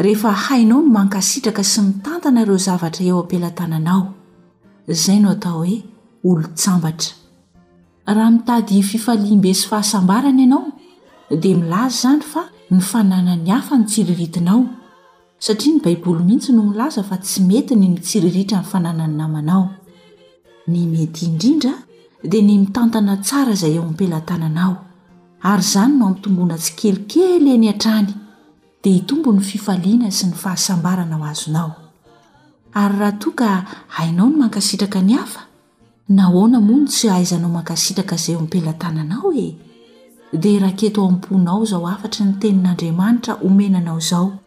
Rehefa hainao ny mankasitraka sy mitantana ireo zavatra eo am-pelatananao, izay no atao hoe olon-tsambatra. Raha mitady fifaliam-be sy fahasambarana ianao, dia milaza izany fa ny fananan'ny hafa no tsiriritinao, satria ny Baiboly mihitsy no milaza fa tsy mety ny mitsiriritra ny fananan'ny namanao. Ny mety indrindra dia ny mitantana tsara izay eo am-pelatananao, ary izany no hampitomboana tsikelikely eny hatrany. dia hitombo ny fifaliana sy ny fahasambarana ho azonao. Ary raha toa ka hainao ny mankasitraka ny hafa, nahoana moa no tsy hahaizanao mankasitraka izay eo am-pelatananao e? Dia raketo ao am-ponao izao hafatry ny Tenin'Andriamanitra omena anao izao,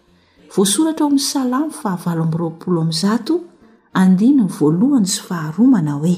voasoratra ao amin'ny Salamo fahavalo amby roapolo amby zato, andininy voalohany sy faharoa manao hoe.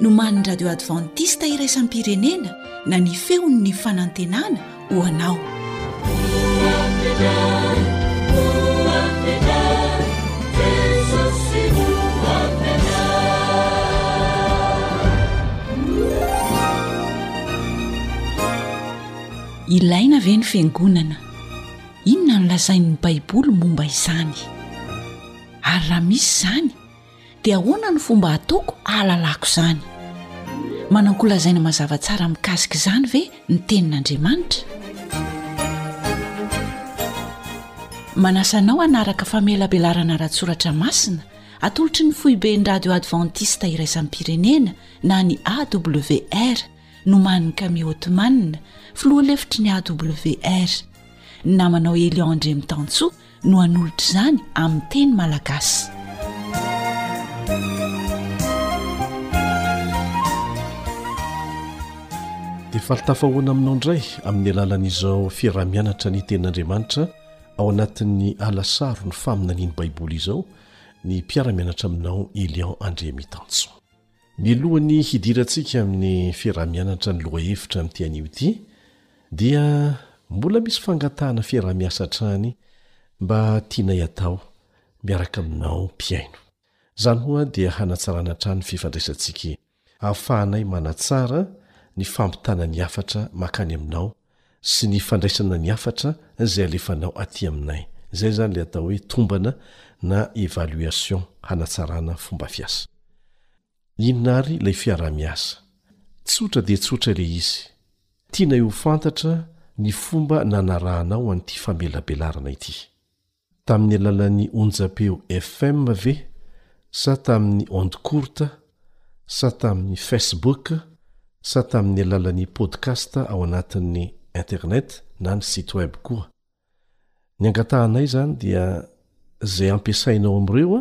nomanin'ny radio advantista iraisam-pirenena na ny feon'ny fanantenana ho anao ilaina ve ny fiangonana inona no lazain'ny baiboly momba izany ary raha misy izany Dia ahoana no fomba hataoko hahalalako izany? Manan-kolazaina mazava tsara mikasika izany ve ny Tenin'Andriamanitra? Manasa anao hanaraka famelabelarana ara-tsoratra masina atolotry ny foiben'ny radio advantista iraisam-pirenena na ny awr nomanin'i Camille Otman, filoha lefitry ny awr. Ny namanao Elion Andriamitansoa no hanolotra izany amin'ny teny malagasy. Dia faly tafahoana aminao indray amin'ny alalan'izao fiaraha-mianatra ny tenin'Andriamanitra ao anatin'ny alasaro ny faminanian'ny Baiboly izao ny mpiara-mianatra aminao Elion Andriamitanjo. Mialohan'ny hidirantsika amin'ny fiaraha-mianatra ny lohahevitra amin'ity anio ity dia mbola misy fangatahana fiaraha-miasa hatrany mba tianay atao miaraka aminao mpihaino. Izany hoa dia hanatsarana hatrany ny fifandraisantsika ahafahanay manatsara ny fampitana ny hafatra makany aminao sy ny fandraisana ny hafatra izay alefanao aty aminay. Izay izany ilay atao hoe tombana na évaluation hanatsarana fomba fiasa. Inona ary ilay fiaraha-miasa? Tsotra dia tsotra ilay izy. Tianay ho fantatra ny fomba nanarahanao an'ity famelabelarana ity. Tamin'ny alalan'ny onjam-peo FM ve sa tamin'ny ondes courtes sa tamin'ny Facebook sa tamin'ny alalan'ny podcast ao anatin'ny internet na ny site web koa. Ny angatahanay izany dia izay ampiasainao amin'ireo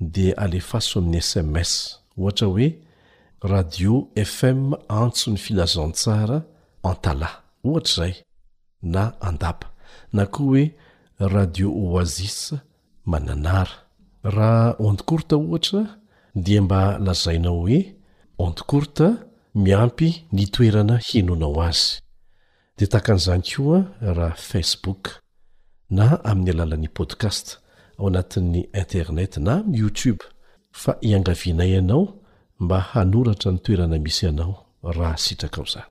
dia alefaso amin'ny sms, ohatra hoe Radio FM Antso ny Filazantsara Antalaha. Ohatra izay. na Andapa, na koa hoe Radio Oasis Mananara. Raha onde courte ohatra dia mba lazainao hoe onde courte miampy ny toerana henoanao azy. Dia tahaka an'izany koa raha Facebook, na amin'ny alalan'ny podcast ao anatin'ny internet na amin'ny YouTube fa iangavianay anao mba hanoratra ny toerana misy anao raha sitrakao izany.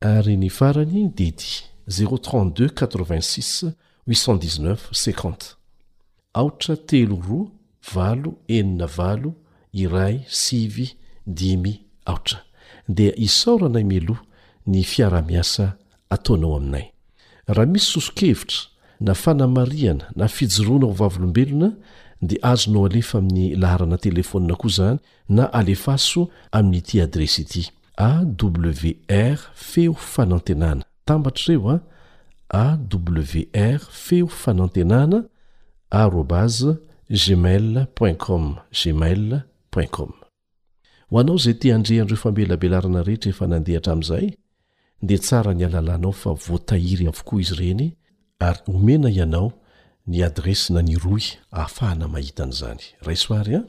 Ary ny farany dia ity, zéro trente deux quatre vingt six huit cent dix neuf cinquante, aotra telo roa valo enina valo iray sivy dimy aotra, dia isaora anay mialoha ny fiaraha-miasa ataonao aminay. Raha misy soso-kevitra na fanamarihana na fijoroana ho vavolombelona dia azonao alefa amin'ny laharana telefonina koa izany na alefaso amin'ity adiresy ity, awr feo fanantenana, tambatra ireo a, awr feo fanantenana arobase gmail point com, gmail point com. Ho anao izay te handre an'ireo famelabelarana rehetra efa nandeha hatramin'izay, dia tsara ny halalanao fa voatahiry avokoa izy ireny ary omena ianao ny adiresy na ny rohy ahafahana mahita an'izany. Raisoary a!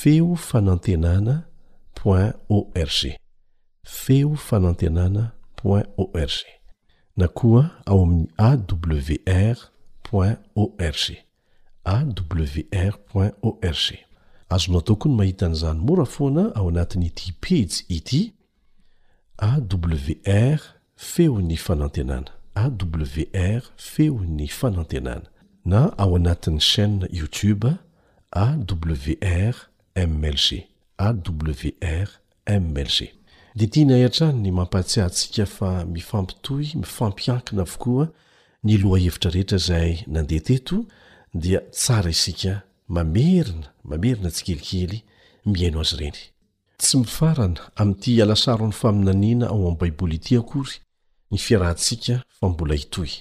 Feo fanantenana point org Feo fanantenana point org na koa ao amin'ny awr point org awr point org Azonao atao koa ny mahita an'izany mora foana ao anatin'ity pejy ity, AWR, Feo ny Fanantenana AWR, Feo ny Fanantenana na ao anatin'ny chaîne YouTube AWR MLG AWR MLG. Dia tianay hatrany ny mampahatsiahy antsika fa mifampitohy, mifampiankina avokoa ny lohahevitra rehetra izay nandeha teto dia tsara isika mamerina, mamerina tsikelikely mihaino azy ireny. Tsy mifarana amin'ity hiala saron'ny faminaniana ao amin'ny Baiboly ity akory ny fiarahantsika fa mbola hitohy.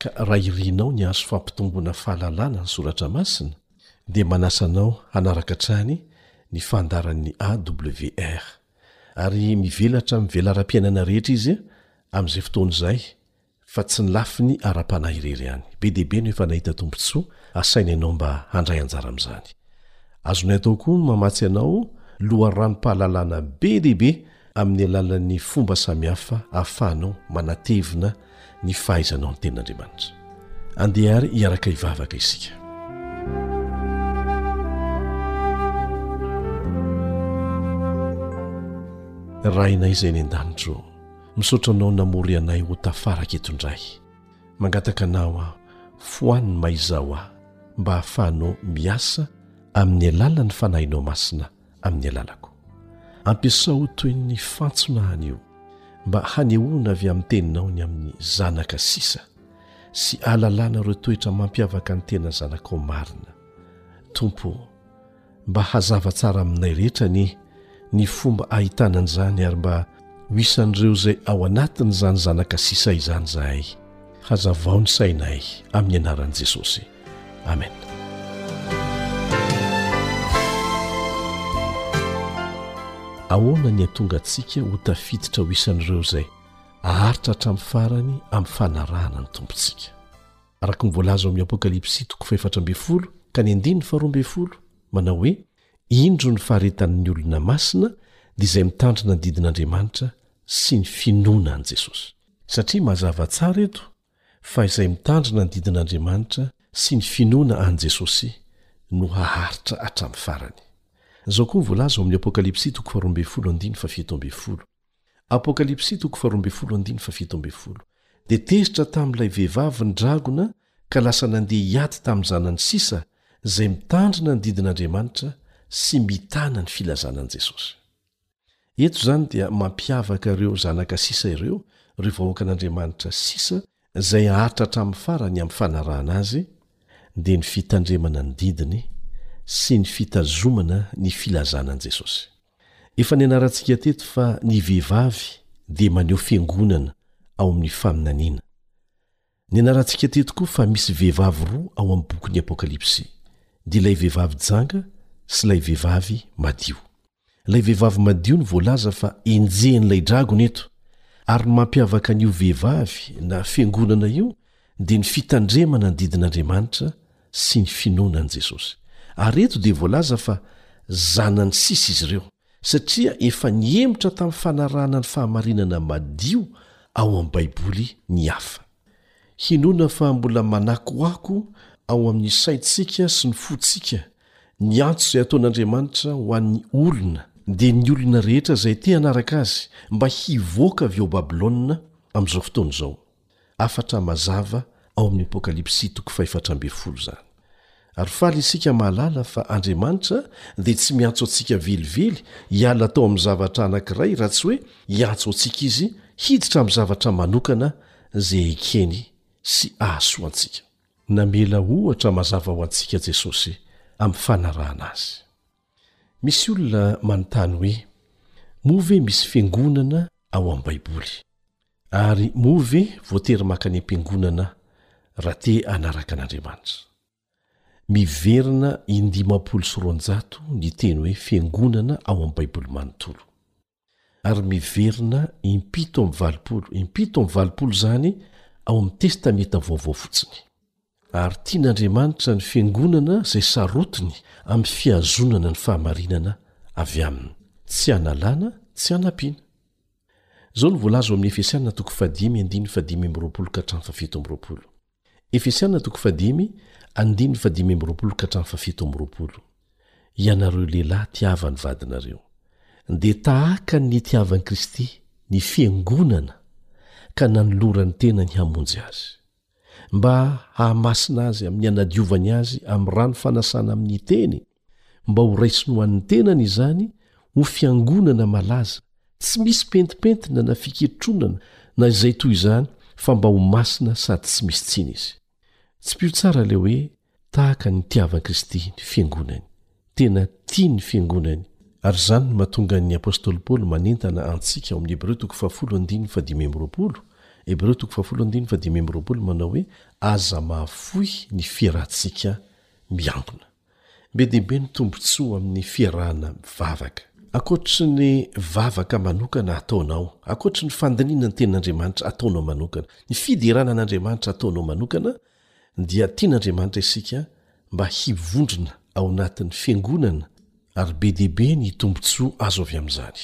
Ka raha irinao ny hahazo fampitomboana fahalalana ny Soratra Masina, dia manasa anao hanaraka hatrany ny fandaharan'ny AWR. Ary mivelatra amin'ny velaram-piainana rehetra izy amin'izay fotoana izay, fa tsy ny lafiny ara-panahy irery ihany. Be dia be no efa nahita tombontsoa asaina ianao mba handray anjara amin'izany. Azonay atao koa ny mamatsy anao loharanom-pahalalana be dia be amin'ny alalan'ny fomba samihafa ahafahanao manatevina ny fahaizanao ny Tenin'Andriamanitra. Andeha àry hiaraka hivavaka isika. Rainay izay any an-danitra ô! Misaotra anao namory anay ho tafaraka eto indray. Mangataka anao aho, fohano may izao aho mba hahafahanao miasa amin'ny alalan'ny Fanahinao Masina amin'ny alalako. Ampiasao toy ny fantsona any io mba hanehoana avy amin'ny Teninao ny amin'ny zanaka sisa sy ahalalana ireo toetra mampiavaka ny tena zanakao marina. Tompo o! mba hazava tsara aminay rehetra anie ny fomba ahitana an'izany ary mba ho isan'ireo izay ao anatin'izany zanaka sisa izany izahay. Hazavao ny sainay amin'ny anaran'i Jesosy. Amen. Ahoana ny hatonga antsika ho tafiditra ho isan'ireo izay aharitra hatramin'ny farany amin'ny fanarahana ny Tompontsika? araka ny voalaza ao amin'ny Apokalypsy toko fahefatra ambin'ny folo ka ny andininy faharoa ambin'ny folo, manao hoe, Indro ny faharetan'ny olona masina, dia izay mitandrina ny didin'Andriamanitra sy ny finoana an'i Jesosy. Satria mazava tsara eto fa izay mitandrina ny didin'Andriamanitra sy ny finoana an'i Jesosy no haharitra hatramin'ny farany. Izao koa ny voalaza ao amin'ny Apokalypsy toko faharoa ambin'ny folo andininy fahafito ambin'ny folo, Dia tezitra tamin'ilay vehivavy ny dragona ka lasa nandeha hiady tamin'ny zanany sisa izay mitandrina ny didin'Andriamanitra sy mitana ny filazana an'i Jesosy. Eto izany dia mampiavaka ireo zanaka sisa ireo, ireo vahoakan'Andriamanitra sisa izay haharitra hatramin'ny farany amin'ny fanarahana Azy, dia ny fitandremana ny didiny sy ny fitazomana ny filazana an'i Jesosy. Efa nianarantsika teto fa ny vehivavy dia maneho fiangonana ao amin'ny faminaniana. Nianarantsika teto koa fa misy vehivavy roa ao amin'ny bokin'ny Apokalypsy, dia ilay vehivavy janga sy ilay vehivavy madio. Ilay vehivavy madio no voalaza fa enjehin'ilay dragona eto, ary ny mampiavaka an'io vehivavy na fiangonana io dia ny fitandremana ny didin'Andriamanitra, sy ny finoana an'i Jesosy. Ary eto dia voalaza fa zanany sisa izy ireo, satria efa nihemotra tamin'ny fanarahana ny fahamarinana madio ao amin'ny Baiboly ny hafa. Hinoana fa mbola manakoako ao amin'ny saintsika sy ny fontsika ny antso izay ataon'Andriamanitra ho an'ny olona, dia ny olona rehetra izay te hanaraka Azy mba hivoaka avy ao Babylona amin'izao fotoana izao. Hafatra mazava ao amin'ny Apokalypsy toko fahefatra ambin'ny folo izany. Ary faly isika mahalala fa Andriamanitra dia tsy miantso antsika velively hiala tao amin'ny zavatra anankiray raha tsy hoe hiantso antsika izy hiditra amin'ny zavatra manokana izay ekeny sy ahasoa antsika. Namela ohatra mazava ho antsika Jesosy amin'ny fanarahana azy. Misy olona manontany hoe, Moa ve misy fiangonana ao amin'ny Baiboly? Ary moa ve voatery maka any am-piangonana raha te hanaraka an'Andriamanitra? Miverina in-dimampolo sy roanjato ny teny hoe fiangonana ao amin'ny Baiboly manontolo. Ary miverina impito amby valopolo, impito amby valopolo izany ao amin'ny Testamenta Vaovao fotsiny. Ary tian'Andriamanitra ny Fiangonana izay sarotiny amin'ny fihazonana ny fahamarinana avy Aminy, tsy analana, tsy anampiana. Izao no voalaza ao amin'ny Efesiana toko fahadimy andininy fahadimy amby roapolo ka hatramin'ny fahafito amby roapolo. Efesiana toko fahadimy andininy fahadimy amby roapolo ka hatramin'ny fahafito amby roapolo, Ianareo lehilahy tiava ny vadinareo, dia tahaka ny nitiavan'i Kristy ny Fiangonana ka nanolora ny tenany hamonjy azy. mba hahamasina azy amin'ny hanadiovany azy amin'ny rano fanasana amin'ny teny, mba ho raisiny ho an'ny tenany izany ho fiangonana malaza, tsy misy pentimpentina na fiketronana na izay toy izany fa mba ho masina sady tsy misy tsiny izy. Tsipiho tsara ilay hoe tahaka ny nitiavan'i Kristy ny Fiangonany. Tena tia ny Fiangonany. Ary izany no mahatonga ny apostoly Paoly manentana antsika ao amin'ny Hebreo toko fahafolo andininy fahadimy amby roapolo, Hebreo toko fahafolo andininy fahadimy amby roapolo manao hoe, Aza mahafoy ny fiarahantsika miangona. Be dia be ny tombontsoa amin'ny fiarahana mivavaka. Ankoatry ny vavaka manokana ataonao, ankoatry ny fandinihina ny Tenin'Andriamanitra ataonao manokana, ny fiderana an'Andriamanitra ataonao manokana, dia tian'Andriamanitra isika mba hivondrona ao anatin'ny Fiangonana ary be dia be ny tombontsoa azo avy amin'izany.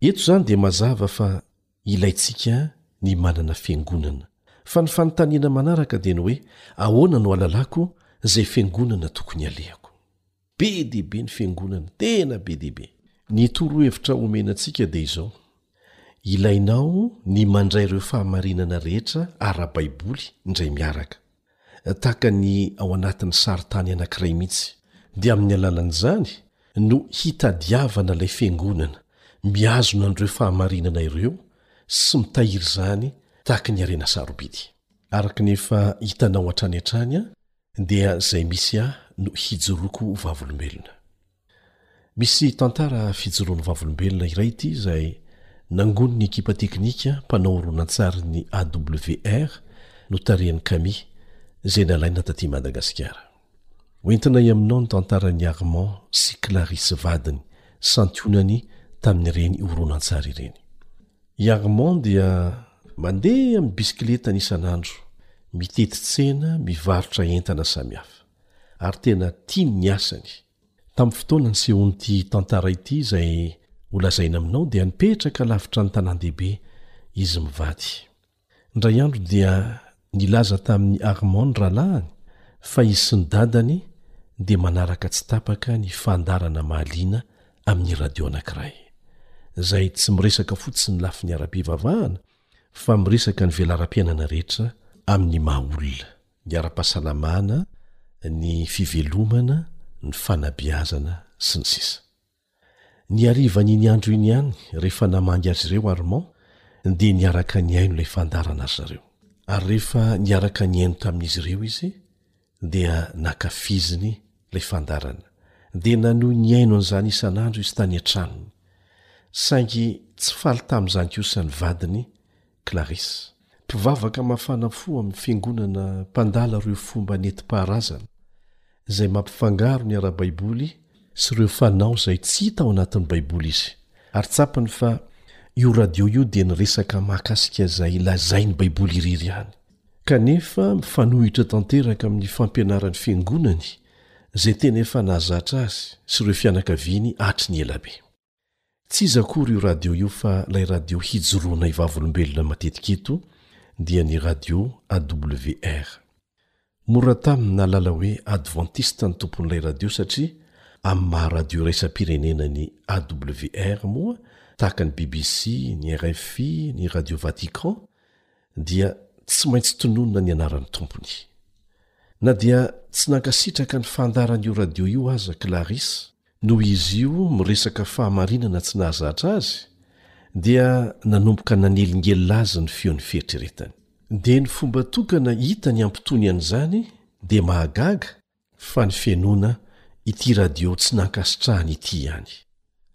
Eto izany dia mazava fa ilaintsika ny manana Fiangonana. Fa ny fanontaniana manaraka dia ny hoe, ahoana no alalako izay Fiangonana tokony alehako? Be dia be ny fiangonana, tena be dia be. Ny torohevitra omena antsika dia izao, ilainao ny mandray ireo fahamarinana rehetra ara-baiboly indray miaraka, tahaka ny ao anatin'ny sarintany anankiray mihitsy, dia amin'ny alalan'izany no hitadiavana ilay fiangonana mihazona an'ireo fahamarinana ireo sy mitahiry izany tahaka ny harena sarobidy. Araka ny efa hitanao hatrany hatrany, dia izay misy ahy no hijoroako ho vavolombelona. Misy tantara fijoroan'ny vavolombelona iray ity izay nangonin'ny ekipa teknika mpanao horonantsarin'ny AWR notarihan'i Kami izay nalaina taty Madagasikara. Hoentinay aminao ny tantaran'i Armand sy Clarisse vadiny santionany tamin'ireny horonantsary ireny. I Armand dia Mandeha amin'ny bisikiletany isan'andro, mitety tsena, mivarotra entana samihafa. Ary tena tiany ny asany. Tamin'ny fotoana nisehoan'ity tantara ity izay holazaina aminao dia nipetraka lavitra ny tanàn-dehibe izy mivady. Indray andro dia Nilaza tamin'i Armon rahalahiny fa izy sy ny dadany dia manaraka tsy tapaka ny fandaharana mahaliana amin'ny radio anankiray, izay tsy miresaka fotsiny ny lafiny ara-pivavahana fa miresaka ny velaram-piainana rehetra amin'ny maha-olona, ny ara-pahasalamana, ny fivelomana, ny fanabeazana, sy ny sisa. Ny harivan'iny andro iny ihany, rehefa namangy azy ireo Armand, dia niaraka nihaino ilay fandaharana ry zareo. Ary rehefa niaraka nihaino tamin'izy ireo izy, dia nankafiziny ilay fandaharana. Dia nanohy nihaino an'izany isan'andro izy tany an-tranony. Saingy tsy faly tamin'izany kosa ny vadiny, Clarisse, mpivavaka mafana fo amin'ny Fiangonana mpandala ireo fomba nentim-paharazana izay mampifangaro ny ara-baiboly sy ireo fanao izay tsy hita ao anatin'ny Baiboly izy, ary tsapany fa io radio io dia niresaka mahakasika izay lazain'ny Baiboly irery ihany, kanefa mifanohitra tanteraka amin'ny fampianaran'ny Fiangonany izay tena efa nahazatra azy sy ireo fianakaviany hatry ny ela be. Tsy iza akory io radio io fa lay radio hijoroanay vavolombelona matetika eto dia ny radio AWR. Mora taminy nahalala hoe advantista ny tompon'ilay radio satria amin'ny maha radio iraisam-pirenena ny AWR moa tahaka ny bbc, ny rfi, ny radio Vatican dia tsy maintsy tononina ny anaran'ny tompony. Na dia tsy nankasitraka ny fandaharan'io radio io aza Clarisse, Noho izy io miresaka fahamarinana tsy nahazatra azy, dia nanomboka nanelingelina azy ny feon'ny fieritreretany. Dia ny fomba tokana hita ny hampitony an'izany dia mahagaga fa ny fihenoana ity radio tsy nankasitrahany ity ihany.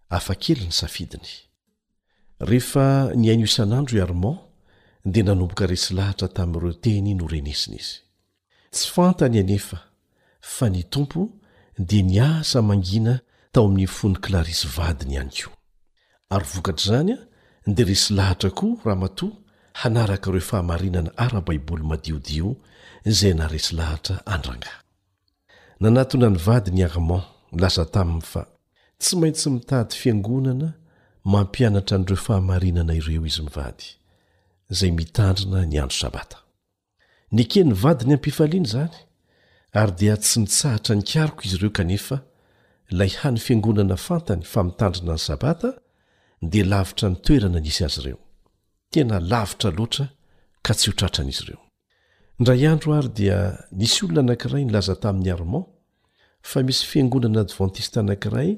Hafa kely ny safidiny. Rehefa nihaino isan'andro i Armand, dia nanomboka resy lahatra tamin'ireo teny norenesiny izy. Tsy fantany anefa fa ny Tompo dia niasa mangina tao amin'ny fon'i Clarisse vadiny ihany koa. Ary vokatr'izany dia resy lahatra koa Ramatoa hanaraka ireo fahamarinana ara-baiboly madiodio izay naharesy lahatra an-dRangahy. Nanatona ny vadiny Armand, nilaza taminy fa tsy maintsy mitady fiangonana mampianatra an'ireo fahamarinana ireo izy mivady, izay mitandrina ny andro sabata. Neken'ny vadiny am-pifaliana izany, ary dia tsy nitsahatra nikaroka izy ireo kanefa ilay hany fiangonana fantany fa mitandrina ny Sabata dia lavitra ny toerana nisy azy ireo. Tena lavitra loatra ka tsy ho tratran'izy ireo. Indray andro ary dia nisy olona anankiray nilaza tamin'i Armand fa misy fiangonana advantista anankiray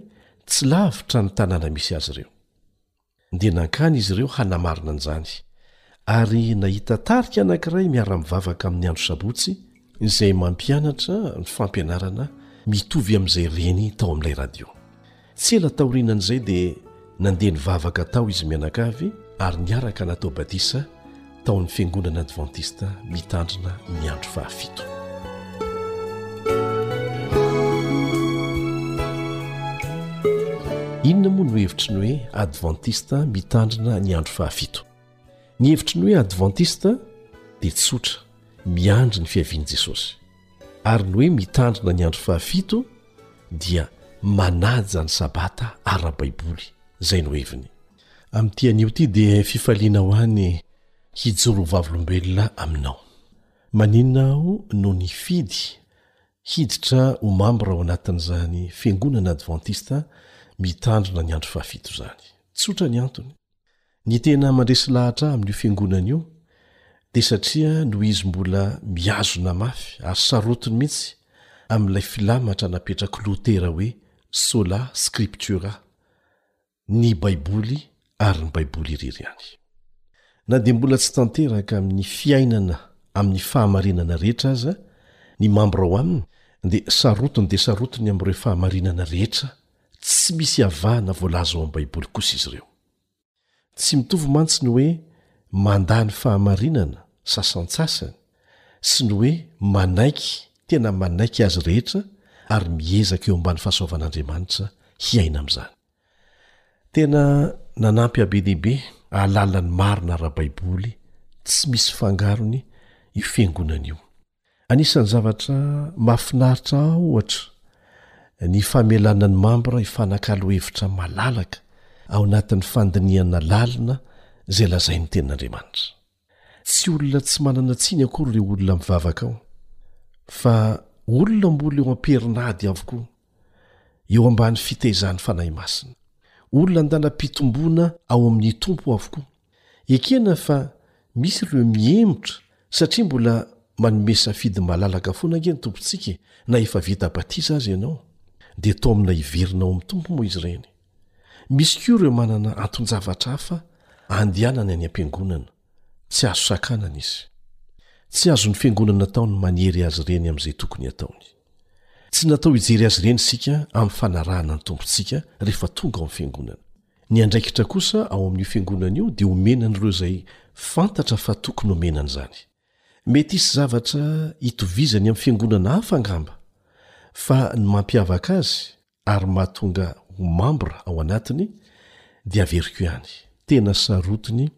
tsy lavitra ny tanàna misy azy ireo. dia nankany izy ireo hanamarina an'izany, ary nahita tarika anankiray miara-mivavaka amin'ny andro Sabotsy izay mampianatra ny fampianarana mitovy amin'izay reny tao amin'ilay radio. Tsy ela taorianan'izay dia nandeha nivavaka tao izy mianakavy ary niaraka natao batisa tao amin'ny fiangonana advantista mitandrina ny andro fahafito inona moa no hevitry ny hoe advantista mitandrina ny andro fahafito ny hevitry ny hoe advantista dia tsotra miandry ny fiavian'i jesosy ary ny hoe mitandrina ny andro fahafito dia manaja ny sabata ara-baiboly izay no heviny Amin'ity anio ity dia fifaliana ho ahy ny hijoro ho vavolombelona Aminao. Maninona aho no nifidy hiditra ho mambra ao anatin'izany Fiangonana Advantista Mitandrina ny Andro Fahafito izany? Tsotra ny antony. Ny tena mandresy lahatra ahy amin'io Fiangonana io dia satria noho izy mbola mihazona mafy ary sarotiny mihitsy amin'ilay filamatra napetrak'i Lotera hoe Sola Scriptura, ny Baiboly ary ny Baiboly irery ihany. Na dia mbola tsy tanteraka amin'ny fiainana amin'ny fahamarinana rehetra aza ny mambra ao aminy, dia sarotiny dia sarotiny amin'ireo fahamarinana rehetra tsy misy avahana voalaza ao amin'ny Baiboly kosa izy ireo. Tsy mitovy mantsy ny hoe mandà ny fahamarinana sasantsasany sy ny hoe manaiky tena manaiky azy rehetra ary miezaka eo ambany fahasoavan'Andriamanitra hiaina amin'izany. Tena nanampy abe dia be hahalala ny marina ara-baiboly tsy misy fangarony io fiangonana io. Anisan'ny zavatra mahafinaritra ahy ohatra ny famelana ny mambra hifanakalo hevitra malalaka ao anatin'ny fandinihana lalina izay lazain'ny Tenin'Andriamanitra. Tsy olona tsy manana tsiny akory ireo olona mivavaka ao, fa olona mbola eo am-perin'ady avokoa, eo ambany fitaizan'ny Fanahy Masina. Olona an-dalam-pitomboana ao amin'ny Tompo avokoa. Ekena fa misy ireo mihemotra, satria mbola manome safidy malalaka foana ange ny Tompontsika e! Na efa vita batisa aza ianao, dia taomina hiverina ao amin'ny Tompo moa izy ireny. Misy koa ireo manana anton-javatra hafa andehanany any am-piangonana, tsy azo sakanana izy. Tsy azon'ny fiangonana atao ny manery azy ireny amin'izay tokony hataony. Tsy natao hijery azy ireny isika amin'ny fanarahana ny Tompontsika rehefa tonga ao amin'ny fiangonana. Ny andraikitra kosa ao amin'io fiangonana io dia omena an'ireo izay fantatra fa tokony omena an'izany. Mety hisy zavatra itovizany amin'ny fiangonana hafa angamba, fa ny mampiavaka azy ary mahatonga ho mambra ao anatiny dia averiko ihany, tena sarotiny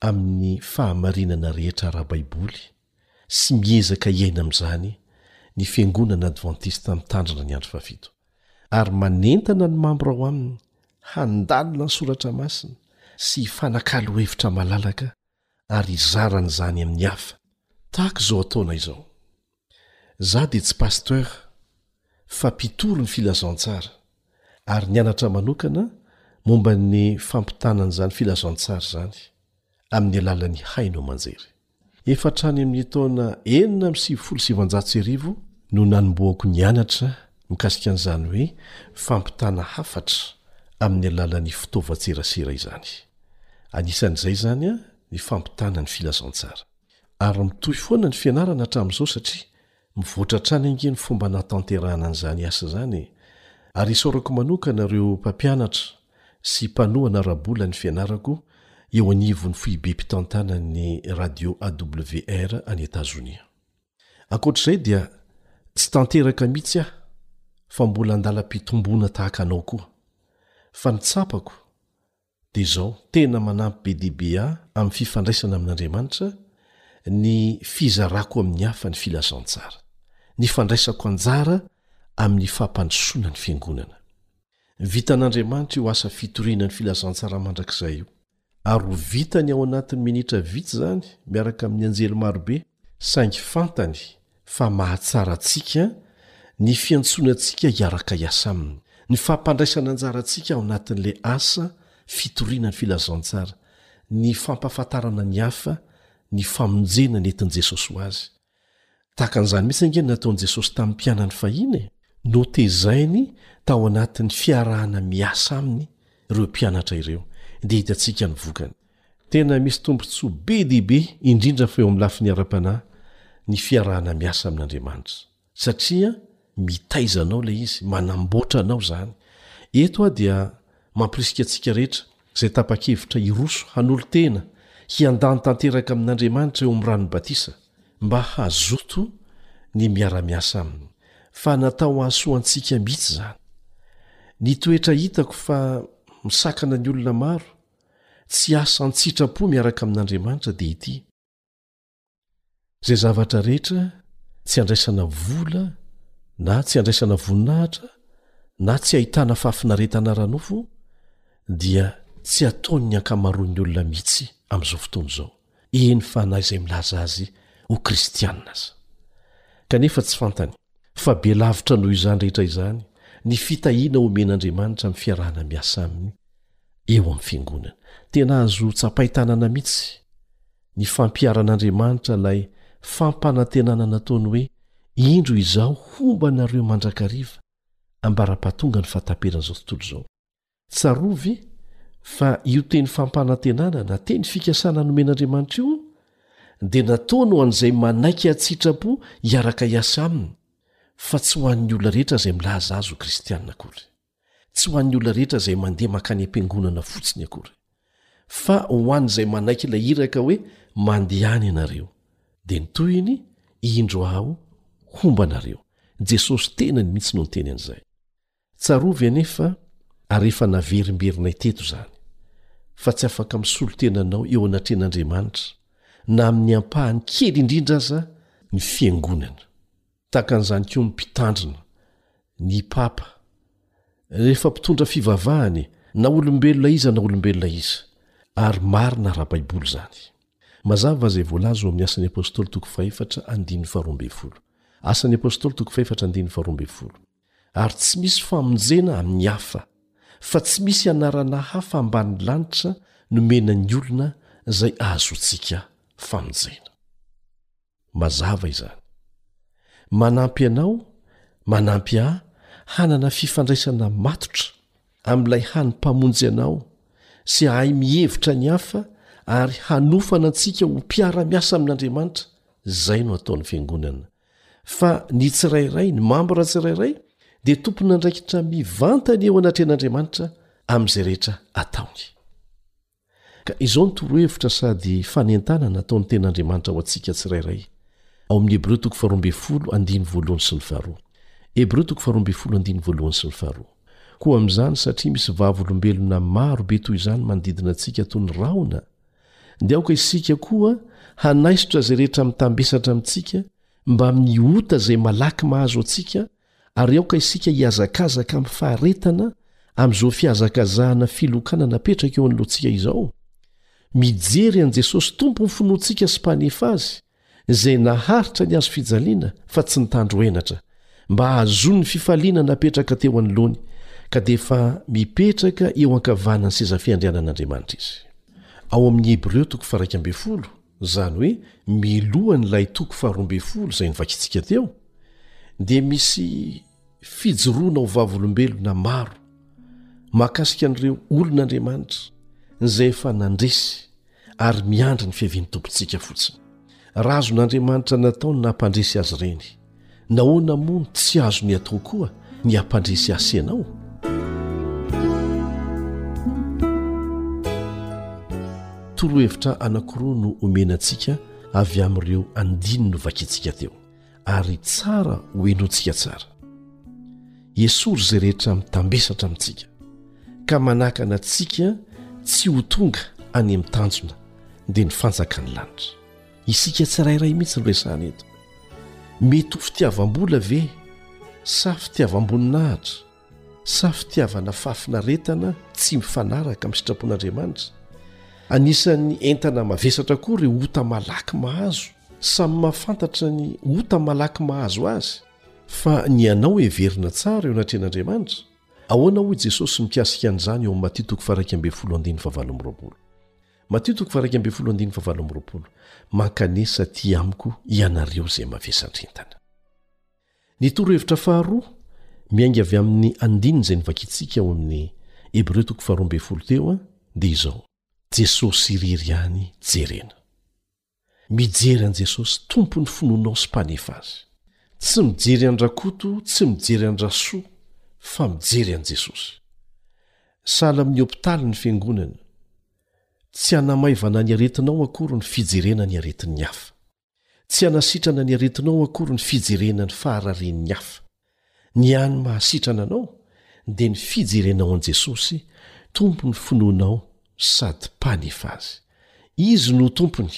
amin'ny fahamarinana rehetra ara-baiboly sy miezaka hiaina amin'izany ny Fiangonana Advantista Mitandrina ny Andro Fahafito, ary manentana ny mambra ao aminy handalina ny soratra masina sy hifanakalo hevitra malalaka ary hizara an'izany amin'ny hafa, tahaka izao ataonay izao. Za dia tsy pasteur fa mpitory ny filazantsara ary nianatra manokana momba ny fampitana an'izany filazantsara izany amin'ny alalan'ny haino aman-jery. Efa hatrany amin'ny taona enina amby sivifolo sy sivinjato sy arivo no nanombohako nianatra mikasika an'izany hoe fampitana hafatra amin'ny alalan'ny fitaovan-tserasera izany. Anisan'izay izany ny fampitana ny filazantsara. Ary mitohy foana ny fianarana hatramin'izao satria mivoatra hatrany ange ny fomba hanatanterahana an'izany asa izany e! Ary isaorako manokana ireo mpampianatra sy mpanohana ara-bola ny fianarako eo anivon'ny foibem-pitantanan'ny Radio AWR any Etazonia. Ankoatr'izay dia tsy tanteraka mihitsy aho fa mbola an-dalam-pitomboana tahaka anao koa. Fa ny tsapako dia izao, tena manampy be dia be ahy amin'ny fifandraisana amin'Andriamanitra ny fizarako amin'ny hafa ny filazantsara, ny fandraisako anjara amin'ny fampandrosoana ny Fiangonana. Vitan'Andriamanitra io asa fitoriana ny filazantsara mandrakizay io. Ary ho vitany ao anatin'ny minitra vitsy izany miaraka amin'ny anjely marobe. saingy fantany fa mahatsara antsika ny fiantsoanantsika hiaraka hiasa aminy, ny fampandraisana anjarantsika ao anatin'ilay asa fitoriana ny filazantsara, ny fampahafantarana ny hafa ny famonjena nentin'i Jesosy ho azy. Tahaka an'izany mihitsy ange ny nataon'i Jesosy tamin'ny mpianany fahiny e! Notezainy tao anatin'ny fiarahana miasa aminy ireo mpianatra ireo, dia hitantsika ny vokany. Tena misy tombontsoa be dia be, indrindra fa eo amin'ny lafiny ara-panahy, ny fiarahana miasa amin'Andriamanitra, satria mitaiza anao ilay izy, manamboatra anao izany. Eto aho dia mampirisika antsika rehetra izay tapa-kevitra hiroso hanolo-tena hiandany tanteraka amin'Andriamanitra eo amin'ny ran'ny batisa, mba hazoto ny miara-miasa aminy, fa natao hahasoa antsika mihitsy izany. Ny toetra hitako fa misakana ny olona maro Tsy asa an-tsitrapo miaraka amin'Andriamanitra dia ity, Izay zavatra rehetra tsy andraisana vola na tsy andraisana voninahitra na tsy ahitana fahafinaretana ara-nofo dia tsy ataon'ny ankamaroan'ny olona mihitsy amin'izao fotoana izao. eny fa na izay milaza azy ho kristianina aza. Kanefa tsy fantany fa be lavitra noho izany rehetra izany ny fitahiana omen'Andriamanitra ny fiarahana miasa aminy eo amin'ny fiangonana. Tena azo tsapain-tanana mihitsy ny fampiharan'Andriamanitra ilay fampanantenana nataony hoe, Indro izaho homba anareo mandrakariva ambara-pahatongan'ny fahataperan'izao tontolo izao. Tsarovy ve fa io teny fampanantenana na teny fikasana nomen'Andriamanitra io dia nataony ho an'izay manaiky an-tsitrapo hiaraka hiasa aminy fa tsy ho an'ny olona rehetra izay milaza azy ho kristiana akory, tsy ho an'ny olona rehetra izay mandeha mankany am-piangonana fotsiny akory, fa ho an'izay manaiky ilay iraka hoe mandehana ianareo. Dia ny tohiny, indro aho homba anareo. Jesosy tenany mihitsy no niteny an'izay. Tsarovy anefa, ary efa naverimberinay teto izany, fa tsy afaka misolo tena anao eo anatrehan'Andriamanitra, na amin'ny ampahany kely indrindra aza, ny Fiangonana. Tahaka an'izany koa ny Mpitandrina, ny Papa, rehefa mpitondra fivavahana e, na olombelona iza na olombelona iza. Ary marina ara-baiboly izany. Mazava izay voalaza ao amin'ny Asan'ny Apostoly toko fahefatra, andininy faharoa ambin'ny folo. Asan'ny Apostoly toko fahefatra, andininy faharoa ambin'ny folo. ary tsy misy famonjena amin'ny hafa, fa tsy misy anarana hafa ambanin'ny lanitra nomena ny olona izay ahazoantsika famonjena. Mazava izany. Manampy anao, manampy ahy hanana fifandraisana matotra amin'ilay hany Mpamonjy anao sy hahay mihevitra ny hafa ary hanofana antsika ho mpiara-miasa amin'Andriamanitra, izay no ataon'ny Fiangonana, fa ny tsirairay ny mambra tsirairay dia tompon'andraikitra mivantany eo anatrehan'andriamanitra amin'izay rehetra ataony ka izao ny torohevitra sady fanentanana ataon'ny ten'andriamanitra ho antsika tsirairay ao amin'ny hebreo toko faharoambe folo andiny voalohany sy ny faharoa hebreo toko faharoambe folo andiny voalohany sy ny faharoa koa amin'izany satria misy vavolombelona maro be toy izany manodidina antsika toy ny rahona dia aoka isika koa hanaisotra izay rehetra mitambesatra amintsika mba amin'ny ota izay malaky mahazo antsika ary aoka isika hihazakazaka amin'ny faharetana amin'izao fihazakazahana filokana napetraka eo anoloantsika izao mijery an'i jesosy tompo ny finoantsika sy mpanefa azy izay naharitra ny hazo fijaliana fa tsy nitandro henatra, mba hahazoany ny fifaliana napetraka teo anoloany, ka dia efa mipetraka eo ankavanan'ny seza fiandrianan'Andriamanitra izy. Ao amin'ny Hebreo toko faharaika ambin'ny folo, izany hoe milohan'ilay toko faharoa ambin'ny folo izay novakintsika teo, dia misy. fijoroana ho vavolombelona maro mahakasika an'ireo olon'Andriamanitra izay efa nandresy ary miandry ny fiavian'ny tompontsika fotsiny. Razon'Andriamanitra natao ny nampandresy azy ireny. Nahoana moa no tsy azony atao koa ny hampandresy ahy sy ianao? Torohevitra anankiroa no omena antsika avy amin'ireo andininy novakintsika teo. ary tsara ho henointsika tsara. Esory izay rehetra mitambesatra amintsika, ka manakana antsika tsy ho tonga any amin'ny tanjona, dia ny fanjakan'ny lanitra. Isika tsirairay mihitsy no resahana eto. Mety ho fitiavam-bola ve sa fitiavam-boninahitra? sa fitiavana fahafinaretana tsy mifanaraka amin'ny sitrapon'Andriamanitra? Anisan'ny entana mavesatra koa ireo ota malaky mahazo. Samy mahafantatra ny ota malaky mahazo azy. Fa ny anao heverina tsara eo anatrehan'Andriamanitra? Ahoana hoy Jesosy mikasika an'izany eo amin'i Matio toko faha iraika ambin'ny folo andininy fahavalo amby roapolo? Matio toko faha iraika ambin'ny folo andininy fahavalo amby roapolo, Mankanesa aty amiko ianareo izay mavesatra entana. Ny torohevitra faharoa, miainga avy amin'ny andininy izay novakintsika ao amin'ny Hebreo toko faharoa ambin'ny folo teo, dia izao, Jesosy irery ihany jerena. Mijery an'i Jesosy, Tompon'ny finoanao sy Mpanefa azy. Tsy mijery an-dRakoto, tsy mijery an-dRasoa, fa mijery an'i Jesosy. Sahala amin'ny hopitaly ny Fiangonana. Tsy hanamaivana ny aretinao akory ny fijerena ny aretin'ny hafa. Tsy hanasitrana ny aretinao akory ny fijerena ny fahararian'ny hafa. Ny hany mahasitrana anao dia ny fijerenao an'i Jesosy, Tompon'ny finoanao sady Mpanefy azy. Izy no Tompony,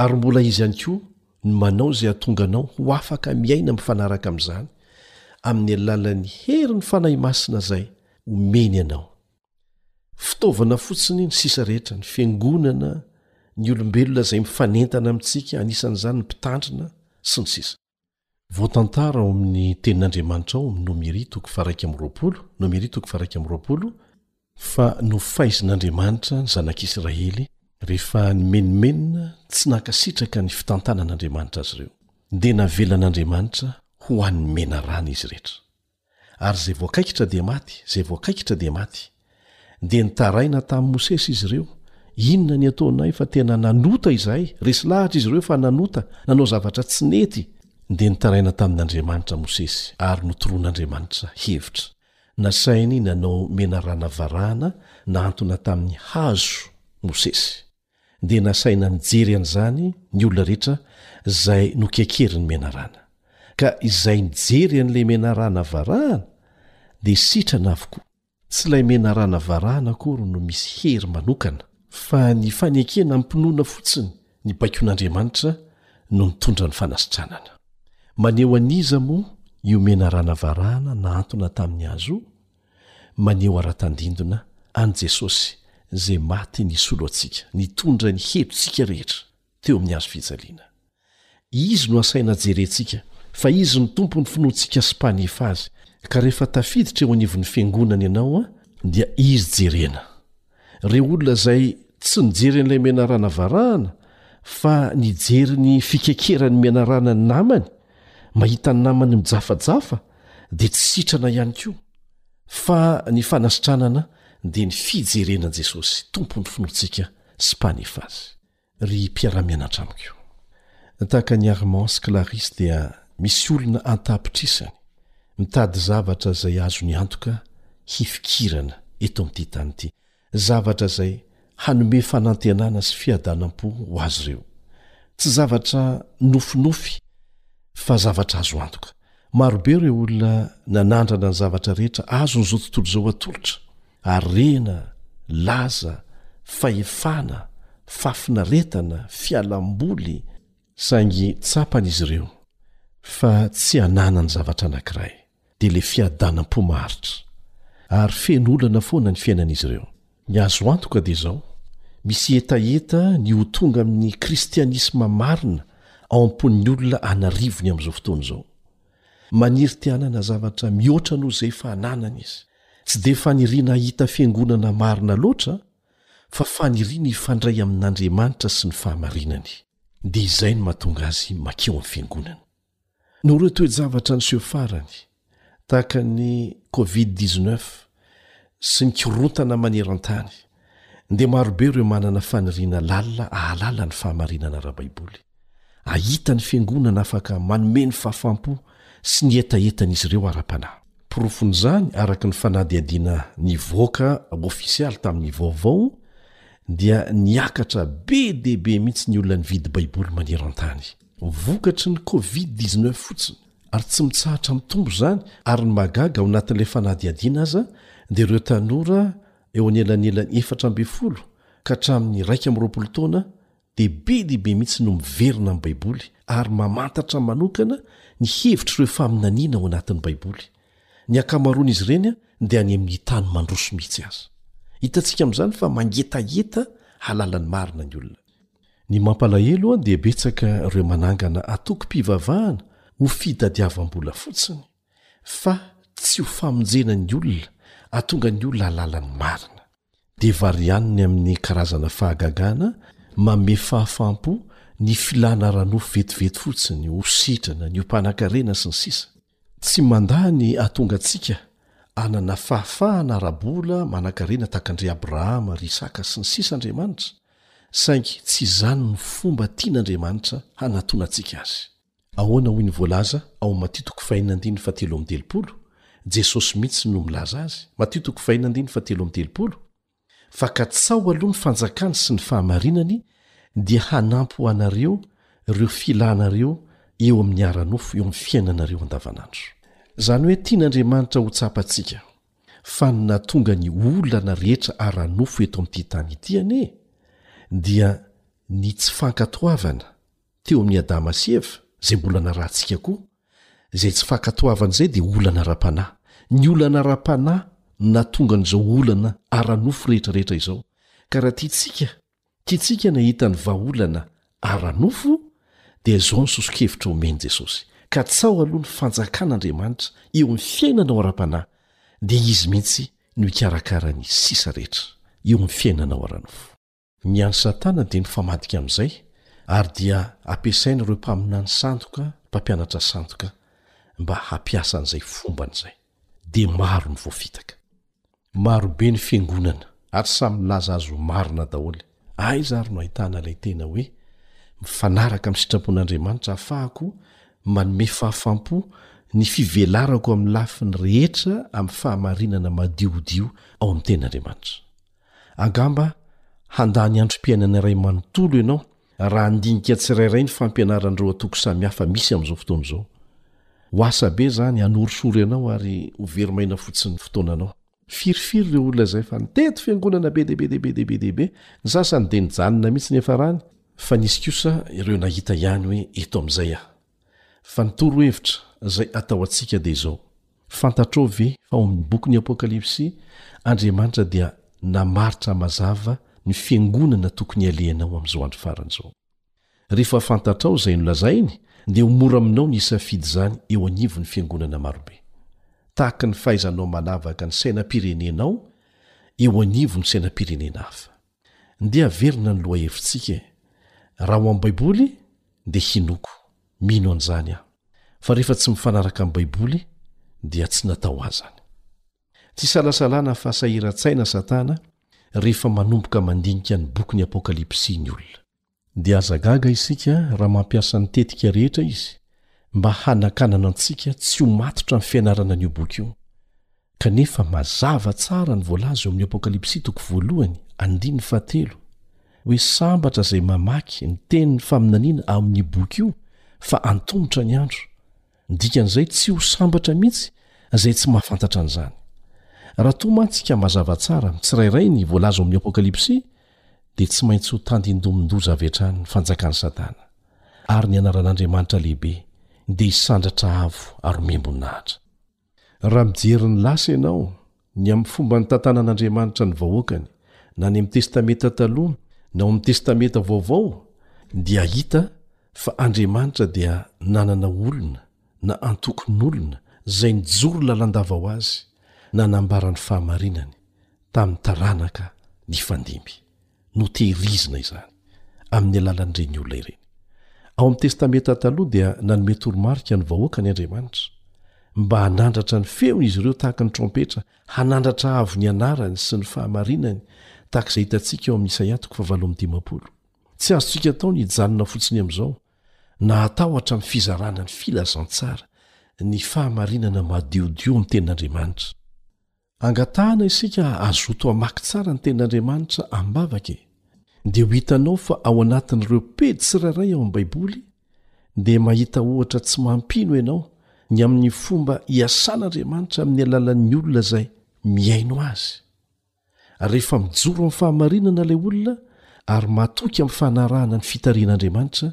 ary mbola Izy ihany koa no manao izay hahatonga anao ho afaka miaina mifanaraka amin'izany, amin'ny alalan'ny herin'ny Fanahy Masina izay omeny anao. fitaovana fotsiny ny sisa rehetra ny fiangonana ny olombelona izay mifanentana amintsika anisan'izany ny mpitandrina sy ny sisa voatantara ao amin'ny tenin'andriamanitra ao amin'ny nomery toko faraika amin'ny roapolo nomery toko faraika amin'ny roapolo fa nofaizin'andriamanitra ny zanak'isiraely rehefa nimenomenona tsy nankasitraka ny fitantanan'andriamanitra azy ireo dia navelan'andriamanitra ho an'ny menarana izy rehetra Ary izay voakaikitra dia maty, izay voakaikitra dia maty. Dia nitaraina tamin'i Mosesy izy ireo, Inona ny ataonay fa tena nanota izahay? Resy lahatra izy ireo fa nanota, nanao zavatra tsy nety. Dia nitaraina tamin'Andriamanitra Mosesy, ary notoroan'Andriamanitra hevitra. Nasainy nanao menarana varahana nahantona tamin'ny hazo Mosesy. dia nasaina nijery an'izany ny olona rehetra izay nokekerin'ny menarana. Ka izay nijery an'ilay menarana varahana dia sitrana avokoa. Tsy ilay menarana varahana akory no misy hery manokana, fa ny fanekena amim-pinoana fotsiny ny baikon'Andriamanitra no nitondra ny fanasitranana. Maneho an'iza moa io menarana varahana nahantona tamin'ny hazo io? Maneho ara-tandindona an'i Jesosy izay maty nisolo antsika, nitondra ny helotsika rehetra teo amin'ny hazo fijaliana. Izy no asaina jerentsika fa Izy no Tompon'ny finoantsika sy Mpanefa azy, ka rehefa tafiditra eo anivon'ny Fiangonana ianao dia Izy jerena. Reo olona zay tsy nijery an'ilay menarana varahana fa nijery ny fikekeran'ny menarana ny namany, mahita ny namany mijafajafa de tsy sitrana ihany koa. Fa ny fanasitranana de ny fijerena an'i Jesosy, Tompon'ny finoantsika sy Mpanefa azy. Ry mpiara-mianatra amiko, tahaka an'i Armand sy Clarisse dia misy olona an-tapitrisany mitady zavatra izay azony antoka hifikirana eto amin'ity tany ity, zavatra izay hanome fanantenana sy fiadanam-po ho azy ireo. Tsy zavatra nofinofy fa zavatra azo antoka. Marobe ireo olona nanandrana ny zavatra rehetra azon'izao tontolo izao atolotra. Harena, laza, fahefana, fahafinaretana, fialam-boly. Saingy tsapan'izy ireo fa tsy ananany zavatra anankiray, dia ilay fiadanam-po maharitra. Ary feno olana foana ny fiainan'izy ireo. Ny azo antoka dia izao, misy hetaheta ny ho tonga amin'ny kristianisma marina ao am-pon'ny olona an'arivony amin'izao fotoana izao. Maniry te hanana zavatra mihoatra noho izay efa ananany izy. Tsy dia faniriana hahita fiangonana marina loatra fa faniriana hifandray amin'Andriamanitra sy ny fahamarinany. Dia izay no mahatonga azy mankeo amin'ny fiangonana. Noho ireo toe-javatra niseho farany, tahaka ny Covid dix-neuf sy ny korontana maneran-tany, dia marobe ireo manana faniriana lalina hahalala ny fahamarinana ara-baiboly. Hahita ny fiangonana afaka manome ny fahafaham-po sy ny hetahetan'izy ireo ara-panahy. Porofon'izany, araka ny fanadihadiana nivoaka ofisialy tamin'ny Vaovao, dia niakatra be dia be mihitsy ny olona nividy Baiboly maneran-tany. Vokatry ny Covid dix neuf fotsiny, ary tsy mitsahatra mitombo izany, ary ny mahagaga, ao anatin'ilay fanadihadiana aza, dia ireo tanora eo anelanelan'ny efatra ambin'ny folo ka hatramin'ny iraika amby roapolo taona dia be dia be mihitsy no miverina amin'ny Baiboly ary mamantatra manokana ny hevitr'ireo faminaniana ao anatin'ny Baiboly. Ny ankamaroan'izy ireny dia any amin'ny tany mandroso mihitsy aza. Hitantsika amin'izany fa mangetaheta hahalala ny marina ny olona. Ny mampalahelo dia betsaka ireo manangana antokom-pivavahana ho fitadiavam-bola fotsiny. fa tsy ho famonjena ny olona atonga ny olona ahalala ny marina. Dia varianiny amin'ny karazana fahagagana mamehy fahafaham-po ny filana ara-nofo vetivety fotsiny, ho sitrana, ny ho mpanankarena, sy ny sisa Tsy mandà ny hahatonga antsika hanana fahafahana ara-bola manankarena tahaka an-dry Abrahama, ry Isaka, sy ny sisa Andriamanitra, saingy tsy izany no fomba tian'Andriamanitra hanatonantsika azy. Ahoana hoy ny voalaza ao am Matio toko fahenina andininy fahatelo amby telopolo? Jesosy mihitsy no milaza azy, Matio toko fahenina andininy fahatelo amby telopolo, Fa katsaho aloha ny fanjakany sy ny fahamarinany dia hanampy ho anareo reo filanareo eo amin ny ara nofo eo am fiainanareo andavanandro. Zany hoe tian Andriamanitra ho tsapantsika fa ny nahatonga ny olana rehetra ara nofo eto am ty tany ity anie dia ny tsy fankatoavana teo amin'i Adama sy Eva, izay mbola narahantsika koa, izay tsy fankatoavana izay dia olana ara-panahy. Ny olana ara-panahy no nahatonga an'izao olana ara-nofo rehetrarehetra izao, ka raha tiantsika tiantsika ny hahita ny vahaolana ara-nofo, dia izao ny soso-kevitra omen'i Jesosy, Katsaho aloha ny fanjakan'Andriamanitra eo amin'ny fiainanao ara-panahy, dia Izy mihitsy no hikarakara ny sisa rehetra eo amin'ny fiainanao ara-nofo. Ny an'i Satana dia mifamadika amin'izay, ary dia ampiasain'ireo mpaminany sandoka, mpampianatra sandoka, mba hampiasa an'izay fombany izay. Dia maro ny voafitaka. Maro be ny fiangonana, ary samy milaza azy ho marina daholo. Aiza ary no ahitana ilay tena hoe, Mifanaraka amin'ny sitrapon'Andriamanitra ahafahako manome fahafaham-po ny fivelarako amin'ny lafiny rehetra amin'ny fahamarinana madiodio ao amin'ny Tenin'Andriamanitra? Angamba handany androm-piainana iray manontolo ianao raha handinika tsirairay ny fampianaran'ireo antoko samihafa misy amin'izao fotoana izao. Ho asa be izany hanorisory anao ary ho very maina fotsiny ny fotoananao. Firifiry ireo olona izay efa nitety fiangonana be dia be dia be dia be dia be, ny sasany dia nijanona mihitsy ny hiafarany, fa nisy kosa ireo nahita ihany hoe eto amin'izay aho. Fa ny torohevitra izay atao antsika dia izao, Fantatrao ve fa ao amin'ny bokin'ny Apokalypsy, Andriamanitra dia namaritra mazava ny fiangonana tokony halehany ao amin'izao andro farany izao? Rehefa fantatrao izay nolazainy, dia ho mora aminao ny hisafidy izany eo anivon'ny fiangonana marobe, tahaka ny fahaizanao manavaka ny sainam-pirenenao eo anivon'ny sainam-pirenena hafa. Ndeha haverina ny lohahevitsika e! Raha ho amin'ny Baiboly dia hinoako, mino an'izany aho, fa rehefa tsy mifanaraka amin'ny Baiboly dia tsy natao azany. Tsy isalasalana fa sahiran-tsaina Satana rehefa manomboka mandinika ny bokin'ny Apokalypsy ny olona. Dia aza gaga isika raha mampiasa ny tetika rehetra izy mba hanakanana antsika tsy ho matotra amin'ny fianarana an'io boky io. Kanefa mazava tsara ny voalaza eo amin'ny Apokalypsy toko voalohany andininy fahatelo, hoe sambatra izay mamaky ny tenin'ny faminaniana ao amin'io boky io fa antomotra ny andro, Ny dikan'izay tsy ho sambatra mihitsy izay tsy mahafantatra an'izany. Raha toa mantsy ka mazava tsara amin'ny tsirairay ny voalaza ao amin'ny Apokalypsy, dia tsy maintsy ho tandindomin-doza avy hatrany ny fanjakan'i Satana, ary ny anaran'Andriamanitra lehibe dia hisandratra avo aromem-boninahitra. Raha mijery ny lasa ianao, Ny amin'ny fomba nitantanan'Andriamanitra ny vahoakany, na ny amin'ny Testamenta Taloha na ao amin'ny Testamenta Vaovao, dia hita fa Andriamanitra dia nanana olona, na antokon'olona, izay nijoro lalandava ho azy, nanambara ny fahamarinany tamin'ny taranaka nifandimby. no tehirizina izany amin'ny alalan'ireny olona ireny. Ao amin'ny Testamenta Taloha dia nanome toromarika ny vahoakany Andriamanitra, mba hanandratra ny feony izy ireo tahaka ny trompetra, hanandratra avo ny anarany sy ny fahamarinany, tahaka izay hitantsika ao amin'ny Isaia toko fahavalo amby dimampolo. Tsy azontsika atao ny hijanona fotsiny amin'izao na hatahotra amin'ny fizarana ny filazantsara, ny fahamarinana madiodio amin'ny Tenin'Andriamanitra. Angatahana isika hazoto hamaky tsara ny Tenin'Andriamanitra amim-bavaka e! Dia ho hitanao fa ao anatin'ireo pejy tsirairay ao amin'ny Baiboly dia mahita ohatra tsy mampino ianao ny amin'ny fomba iasan'Andriamanitra amin'ny alalan'ny olona izay mihaino Azy. Rehefa mijoro amin'ny fahamarinana ilay olona ary matoky amin'ny fanarahana ny fitarihan'Andriamanitra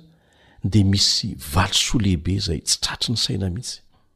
dia misy valisoa lehibe izay tsy tratry ny saina mihitsy.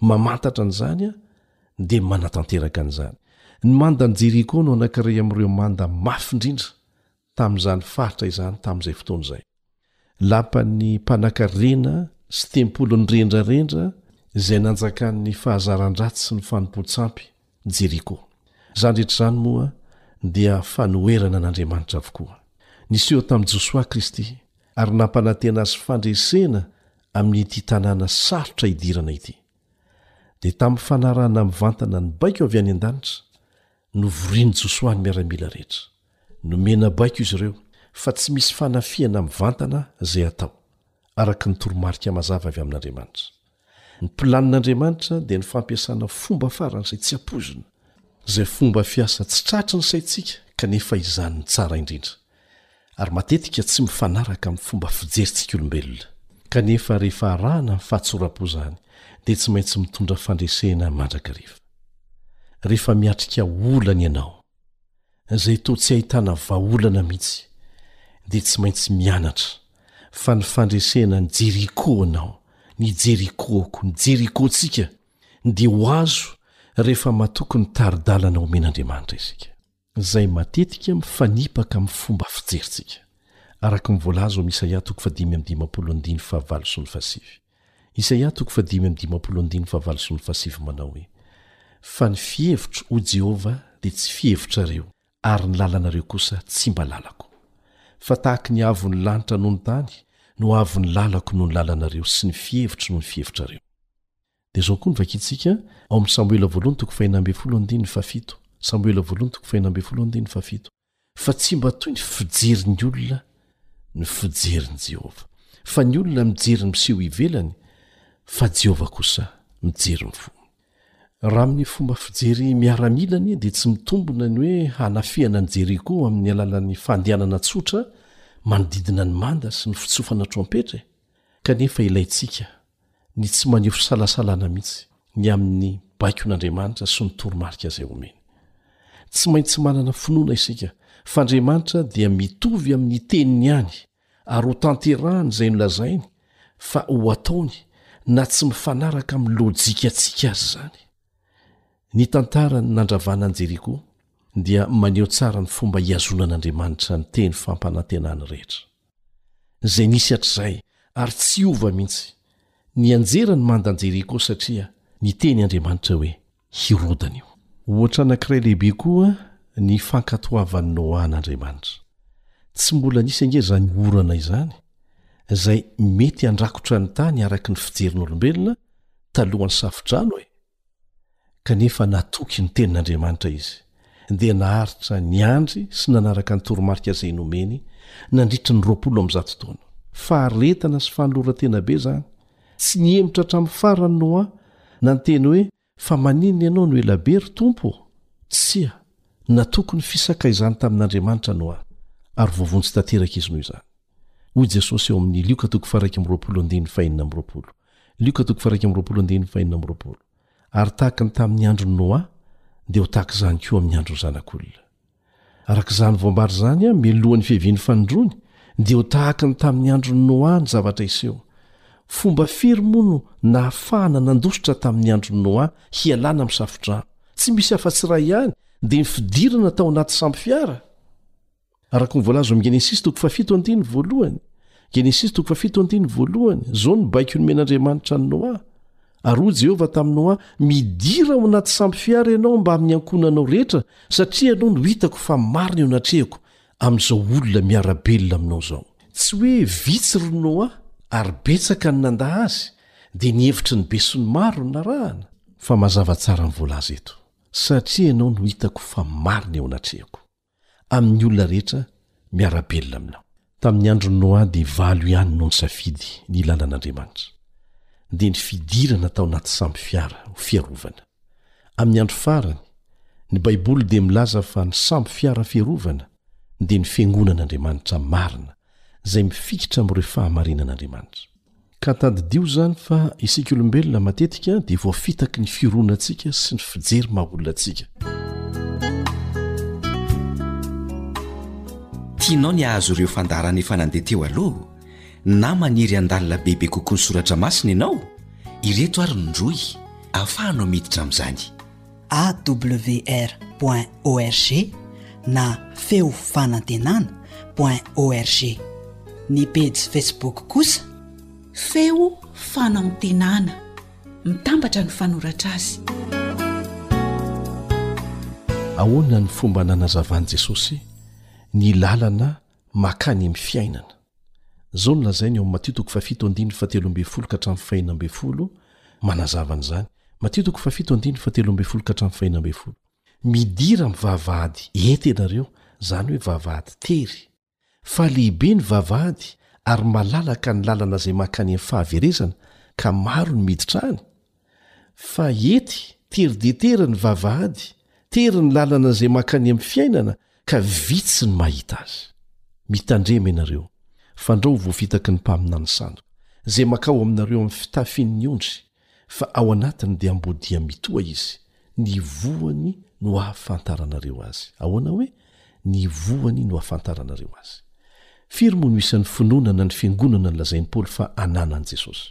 Mamantatra an'izany aho, dia manatanteraka an'izany. Ny mandan'i Jeriko no anankiray amin'ireo manda mafy indrindra tamin'izany faritra izany tamin'izay fotoana izay. Lapan'ny mpanankarena sy tempoly nirendrarendra izay nanjakan'ny fahazaran-dratsy sy ny fanompoan-tsampy, Jeriko. Izany rehetra izany moa dia fanoherana an'Andriamanitra avokoa. Niseho tamin'i Josoa Kristy, ary nampanantena azy fandresena amin'ity tanàna sarotra idirana ity, dia tamin'ny fanarahana mivantana ny baiko avy any an-danitra, novorian'i Josoa ny miaramila rehetra. Nomena baiko izy ireo fa tsy misy fanafihana mivantana izay hatao, araka ny toromarika mazava avy amin'Andriamanitra. Ny planin'Andriamanitra dia ny fampiasana fomba faran'izay tsy ampoizina, izay fomba fiasa tsy tratry ny saintsika kanefa izany ny tsara indrindra. ary matetika tsy mifanaraka amin'ny fomba fijerintsika olombelona, kanefa rehefa arahana ny fahatsoram-po izany dia tsy maintsy mitondra fandresena mandrakariva. Rehefa miatrika olana ianao, izay toa tsy ahitana vahaolana mihitsy, dia tsy maintsy mianatra fa ny fandresena ny Jeriko anao, ny Jerikoako, ny Jerikoantsika, dia ho azo rehefa matoky ny tari-dalana omen'Andriamanitra isika. izay matetika mifanipaka amin'ny fomba fijerintsika, araka ny voalaza ao amin'ny Isaia toko fahadimy amby dimampolo andininy fahavalo sy ny fahasivy. Isaia toko fahadimy amby dimampolo andininy fahavalo sy ny fahasivy manao hoe, Fa ny fihevitro, hoy Jehovah, dia tsy fihevitrareo, ary ny lalanareo kosa tsy mba lalako. Fa tahaka ny avo ny lanitra noho ny tany no avo ny lalako noho ny lalanareo sy ny fihevitro noho ny fihevitrareo. Dia izao koa no vakintsika ao amin'ny Samoela voalohany toko fahenina ambin'ny folo andininy fahafito. Samoela voalohany toko fahenina ambin'ny folo andininy fahafito. Fa tsy mba toy ny fijerin'ny olona ny fijerin'i Jehovah, fa ny olona mijery ny miseho ivelany, fa Jehovah kosa mijery ny fo. Raha amin'ny fomba fijery miaramila anie dia tsy mitombina ny hoe hanafihana an'i Jeriko amin'ny alalan'ny fandehanana tsotra manodidina ny manda sy ny fitsofana trompetra e! Kanefa ilaintsika ny tsy maneho fisalasalana mihitsy ny amin'ny baikon'Andriamanitra sy ny toromarika izay omeny. Tsy maintsy manana finoana isika fa Andriamanitra dia mitovy amin'ny teniny ihany ary ho tanterahany izay nolazainy fa ho ataony na tsy mifanaraka amin'ny lojikantsika aza izany. Ny tantaran'ny nandravana an'i Jeriko dia maneho tsara ny fomba hihazonan'Andriamanitra ny teny fampanantenany rehetra. izay nisy hatrizay ary tsy hiova mihitsy. Nianjera ny manda an'i-Jeriko satria niteny Andriamanitra hoe hirodana io. Ohatra anankiray lehibe koa ny fankatoavan'i Noa an'Andriamanitra. Tsy mbola nisy ange izany orana izany, izay mety handrakotra ny tany araka ny fijerin'olombelona, talohan'ny Safodrano e! Kanefa natoky ny Tenin'Andriamanitra izy, dia naharitra niandry sy nanaraka ny toromarika izay nomeny nandritry ny roapolo amby zato taona. Faharetana sy fanoloran-tena be izany! Tsy nihemotra hatramin'ny farany Noa na niteny hoe, Fa maninona ianao no ela be, ry Tompo? Tsia, natoky ny fisakaizany tamin'Andriamanitra Noa, ary voavonjy tanteraka izy noho izany. Hoy Jesosy ao amin'ny Lioka toko faha-iraika amby roapolo andininy fahenina amby roapolo, Lioka toko faha-iraika amby roapolo andininy fahenina amby roapolo, Ary tahaka ny tamin'ny andron'i Noa, dia ho tahaka izany koa amin'ny andron'ny Zanak'olona. Araka izany voambara izany, mialohan'ny fiavian'ny fanindroany, dia ho tahaka ny tamin'ny andron'i Noa ny zavatra hiseho. Fomba firy moa no nahafahana nandositra tamin'ny andron'i Noa hialana amin'ny safo-drano? Tsy misy afa-tsy iray ihany, dia ny fidirana tao anaty sambo-fiara. Araka ny voalaza ao amin'ny Genesisy toko fahafito andiny voalohany, Genesisy toko fahafito andiny voalohany, izao ny baiko nomen'Andriamanitra an'i Noa, Ary hoy Jehovah tamin'i Noa, Midira ao anaty sambo fiara ianao mbamin'ny ankohonanao rehetra, satria ianao no hitako fa marina eo anatrehako amin'izao olona miara-belona aminao izao. Tsy hoe vitsy ry Noa ary betsaka ny nandà azy, dia ny hevitry ny besinimaro no narahana, fa mazava tsara ny voalaza eto, Satria ianao no hitako fa marina eo anatrehako. amin'ny olona rehetra miara-belona aminao. Tamin'ny andron'i Noa dia valo ihany no nisafidy ny lalan'Andriamanitra, dia ny fidirana tao anaty sambo fiara ho fiarovana. Amin'ny andro farany, ny Baiboly dia milaza fa ny sambo fiara fiarovana dia ny fiangonan'Andriamanitra marina izay mifikitra amin'ireo fahamarinan'Andriamanitra. Ka tadidio izany fa isika olombelona matetika dia voafitaky ny fironantsika sy ny fijery maha olona antsika. Tianao ny hahazo ireo fandaharana efa nandeha teo aloha na maniry handalina bebe kokoa ny soratra masina ianao? Ireto ary ny rohy ahafahanao miditra amin'izany. awr point org na feo fanantenana point org ny pejy facebook kosa feo fanantenana mitambatra ny fanoratra azy ahoana ny fomba nanazavan'i jesosy ny lalana makany amin'ny fiainana Izao no lazainy ao amin'ny Matio toko fahafito andininy fahatelo ambin'ny folo ka hatramin'ny fahena ambin'ny folo manazava an'izany. Matio toko fahafito andininy fahatelo ambin'ny folo ka hatramin'ny fahena ambin'ny folo. Midira amin'ny vavahady ety ianareo, izany hoe vavahady tery, fa lehibe ny vavahady ary malalaka ny lalana izay mankany amin'ny fahaverezana, ka maro ny miditra any, Fa ety, tery dia tery ny vavahady, tery ny lalana izay mankany amin'ny fiainana, ka vitsy ny mahita azy. Mitandrema ianareo, fandrao ho voafitaky ny mpaminany sandoka, izay mankao aminareo amin'ny fitafin'ny ondry, fa ao anatiny dia ambodia mitoha izy, ny voany no hahafantaranareo azy. Ahoana hoe, ny voany no hahafantaranareo azy? Firy moa no isan'ny finoana na ny fiangonana nolazain'i Paoly fa ananan'i Jesosy?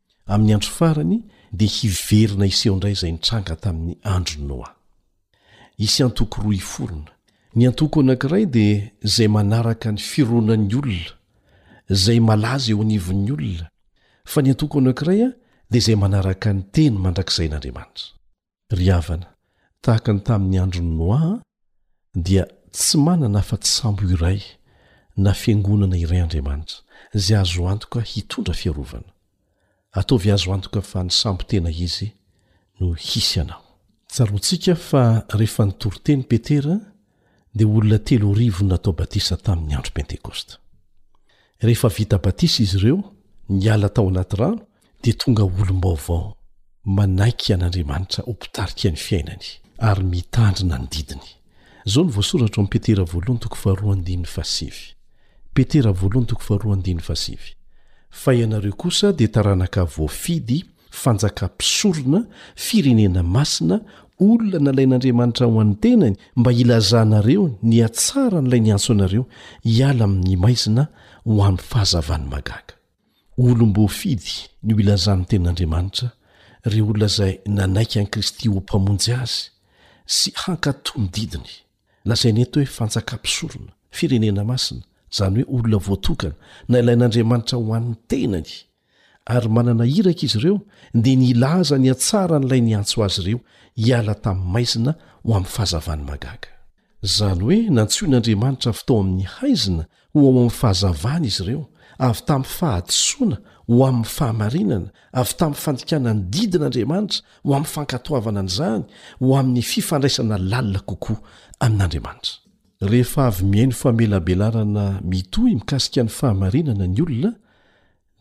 Amin'ny andro farany dia hiverina hiseho indray izay nitranga tamin'ny andron'i Noa. Hisy antoko roa hiforona. Ny antoko anankiray dia izay manaraka ny fironan'ny olona, izay malaza eo anivon'ny olona, fa ny antoko anankiray dia izay manaraka ny teny mandrakizain'Andriamanitra. Ry havana, tahaka ny tamin'ny andron'i Noa dia tsy manana afa-tsy sambo iray na fiangonana iray Andriamanitra, izay azo antoka hitondra fiarovana. Ataovy azo antoka fa ny sambo tena izy no hisy anao. Tsaroantsika fa rehefa nitory teny Petera dia olona telo arivo no natao batisa tamin' ny Andro Pentekosta. Rehefa vita batisa izy ireo, niala tao anaty rano, dia tonga olom-baovao, manaiky an' Andriamanitra ho Mpitarika ny fiainany ary mitandrina ny didiny. Izao no voasoratra ao amin' ny Petera voalohany toko faharoa andininy fahasivy. Petera voalohany toko faharoa andininy fahasivy, Fa ianareo kosa dia taranaka voafidy Fanjaka mpisorona, firenena masina, olona nalain'Andriamanitra ho an'ny tenany mba hilazanareo ny hatsaran'ilay niantso anareo hiala amin'ny maizina ho amin'ny fahazavan'ny mahagaga. Olom-boafidy ny ho ilazan'ny tenin'Andriamanitra ireo olona izay nanaiky an'i Kristy ho Mpamonjy azy sy hankatò ny didiny. Lazaina eto hoe fanjaka mpisorona, firenena masina, izany hoe olona voatokana, nalain'Andriamanitra ho an'ny tenany. Ary manana iraka izy ireo dia ny hilaza ny hatsaran'ilay niantso azy ireo hiala tamin'ny maizina ho amin'ny fahazavany magaga. Izany hoe nantsoin'Andriamanitra avy tao amin'ny haizina ho ao amin'ny fahazavany izy ireo, avy tamin'ny fahadisoana ho amin'ny fahamarinana, avy tamin'ny fandikana ny didin'Andriamanitra ho amin'ny fankatoavana an'izany ho amin'ny fifandraisana lalina kokoa amin'Andriamanitra. Rehefa avy mihaino famelabelarana mitohy mikasika ny fahamarinana ny olona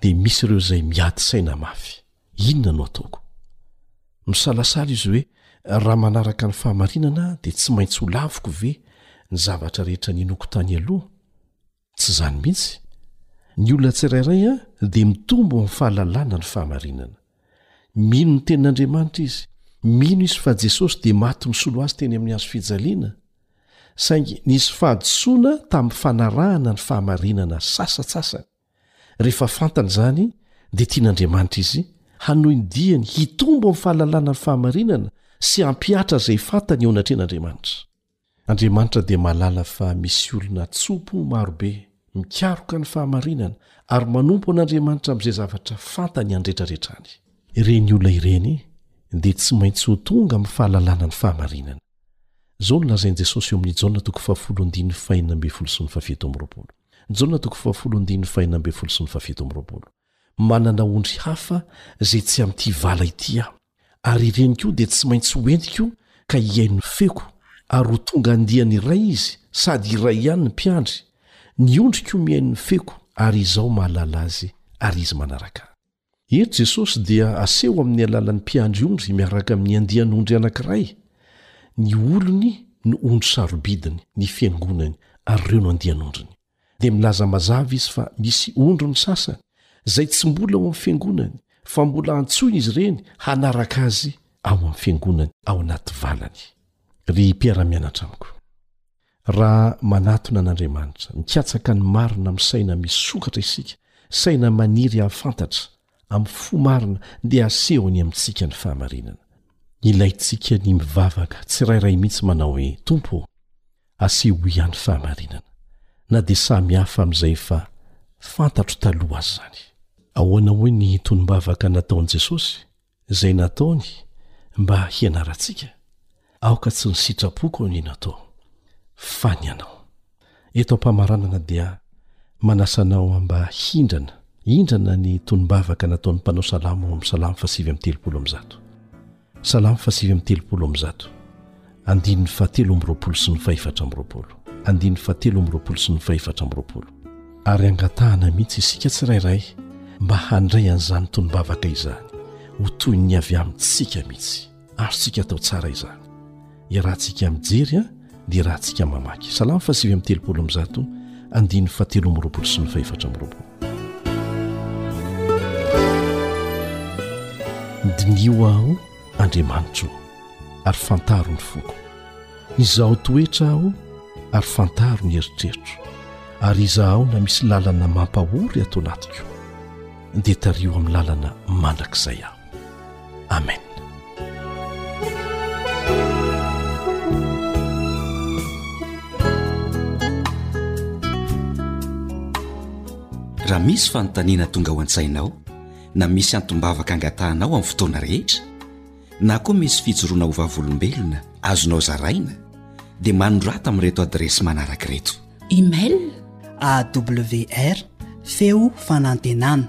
dia misy ireo izay miady saina mafy. Inona no ataoko? Misalasala izy hoe, Raha manaraka ny fahamarinana aho dia tsy maintsy ho laviko ve ny zavatra rehetra ninoako tany aloha? tsy izany mihitsy ny olona tsirairay a dia mitombo amin'ny fahalalana ny fahamarinana mino ny tenin'andriamanitra izy mino izy fa jesosy dia maty misolo azy teny amin'ny azo fijaliana saingy nisy fahadisoana tamin'ny fanarahana ny fahamarinana sasatsasany rehefa fantany izany dia tian'andriamanitra izy hanohy ny diany hitombo amin'ny fahalalana ny fahamarinana sy hampihatra izay fantany eo anatrehan'andriamanitra Andriamanitra dia mahalala fa misy olona tso-po marobe mikaroka ny fahamarinana ary manompo an'Andriamanitra amin'izay zavatra fantany andretraretrany. Ireny olona ireny dia tsy maintsy ho tonga amin'ny fahalalana ny fahamarinana. Izao no lazain'i Jesosy eo amin'ny Jaona toko fahafolo andininy fahenina ambin'ny folo sy ny fahafito amby roapolo. Jaona toko fahafolo andininy fahenina ambin'ny folo sy ny fahafito amby roapolo, Manana ondry hafa izay tsy amin'ity vala ity aho. ary ireny koa dia tsy maintsy ho entiko ka hihaino ny feoko, ary ho tonga andiany iray izy, sady iray ihany ny mpiandry, ny ondry koa mihaino ny feoko, ary Izaho mahalala azy, ary izy manaraka Ahy. Eto Jesosy dia aseho amin'ny alalan'ny mpiandry ondry miaraka amin'ny andian'ondry anankiray, ny olony no ondry sarobidiny, ny fiangonany, ary ireo no andian'ondriny. dia milaza mazava izy fa misy ondriny sasany izay tsy mbola ao amin'ny fiangonany fa mbola antsoiny izy ireny hanaraka azy ao amin'ny fiangonany ao anaty valany. Ry mpiara-mianatra amiko, raha manatona an'Andriamanitra, mikatsaka ny marina amin'ny saina misokatra isika, saina maniry hahafantatra Amin'ny fo marina dia asehony amintsika ny fahamarinana. Ilaintsika ny mivavaka tsirairay mihitsy manao hoe, Tompo ô, asehoy ahy ny fahamarinana, na dia samy hafa amin'izay efa fantatro taloha aza izany. Ahoana hoy ny tonom-bavaka nataon'i Jesosy, izay nataony mba hianarantsika? Aoka tsy ny sitrapoko aho ny natao, fa ny Anao. Eto am-pamaranana dia manasa anao mba hindrana, hindrana ny tonom-bavaka nataon'ny mpanao salamo ao amin'ny Salamo fahasivy amby telopolo amby zato. Salamo fahasivy amby telopolo amby zato, andininy fahatelo amby roapolo sy ny fahefatra amby roapolo. Andininy fahatelo amby roapolo sy ny fahefatra amby roapolo. Ary angatahana mihitsy isika tsirairay mba handray an'izany tonom-bavaka izany ho toy ny avy amintsika mihitsy. Azontsika atao tsara izany. Iarahantsika mijery an, dia iarahantsika mamaky. Salamo fahasivy amby telopolo amby zato, andininy fahatelo amby roapolo sy ny fahefatra amby roapolo. Diniho aho, Andriamanitro, ary fantaro ny foko. Izaho toetra aho, ary fantaro ny eritreritro. Ary izaho na misy lalana mampahory ato anatiko, dia tariho amin'ny lalana mandrakizay aho. Amen. Raha misy fanontaniana tonga ao an-tsainao na misy antom-bavaka angatahanao amin'ny fotoana rehetra na koa misy fijoroana ho vavolombelona azonao zaraina dia manorata amin'ireto adiresy manaraka ireto. Email awr feo fanantenana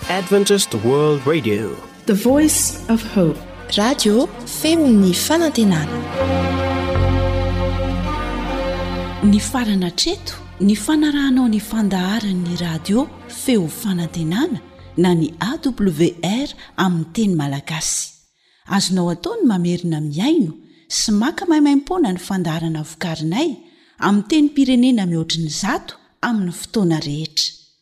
Adventist World Radio, the voice of hope. Radio feon'ny fanantenana. Ny farana hatreto, ny fanarahanao ny fandaharan'ny radio feo fanantenana na ny AWR amin'ny teny malagasy. Azonao atao ny mamerina mihaino sy maka maimaimpoana ny fandaharana vokarinay amin'ny tenim-pirenena mihoatry ny zato amin'ny fotoana rehetra.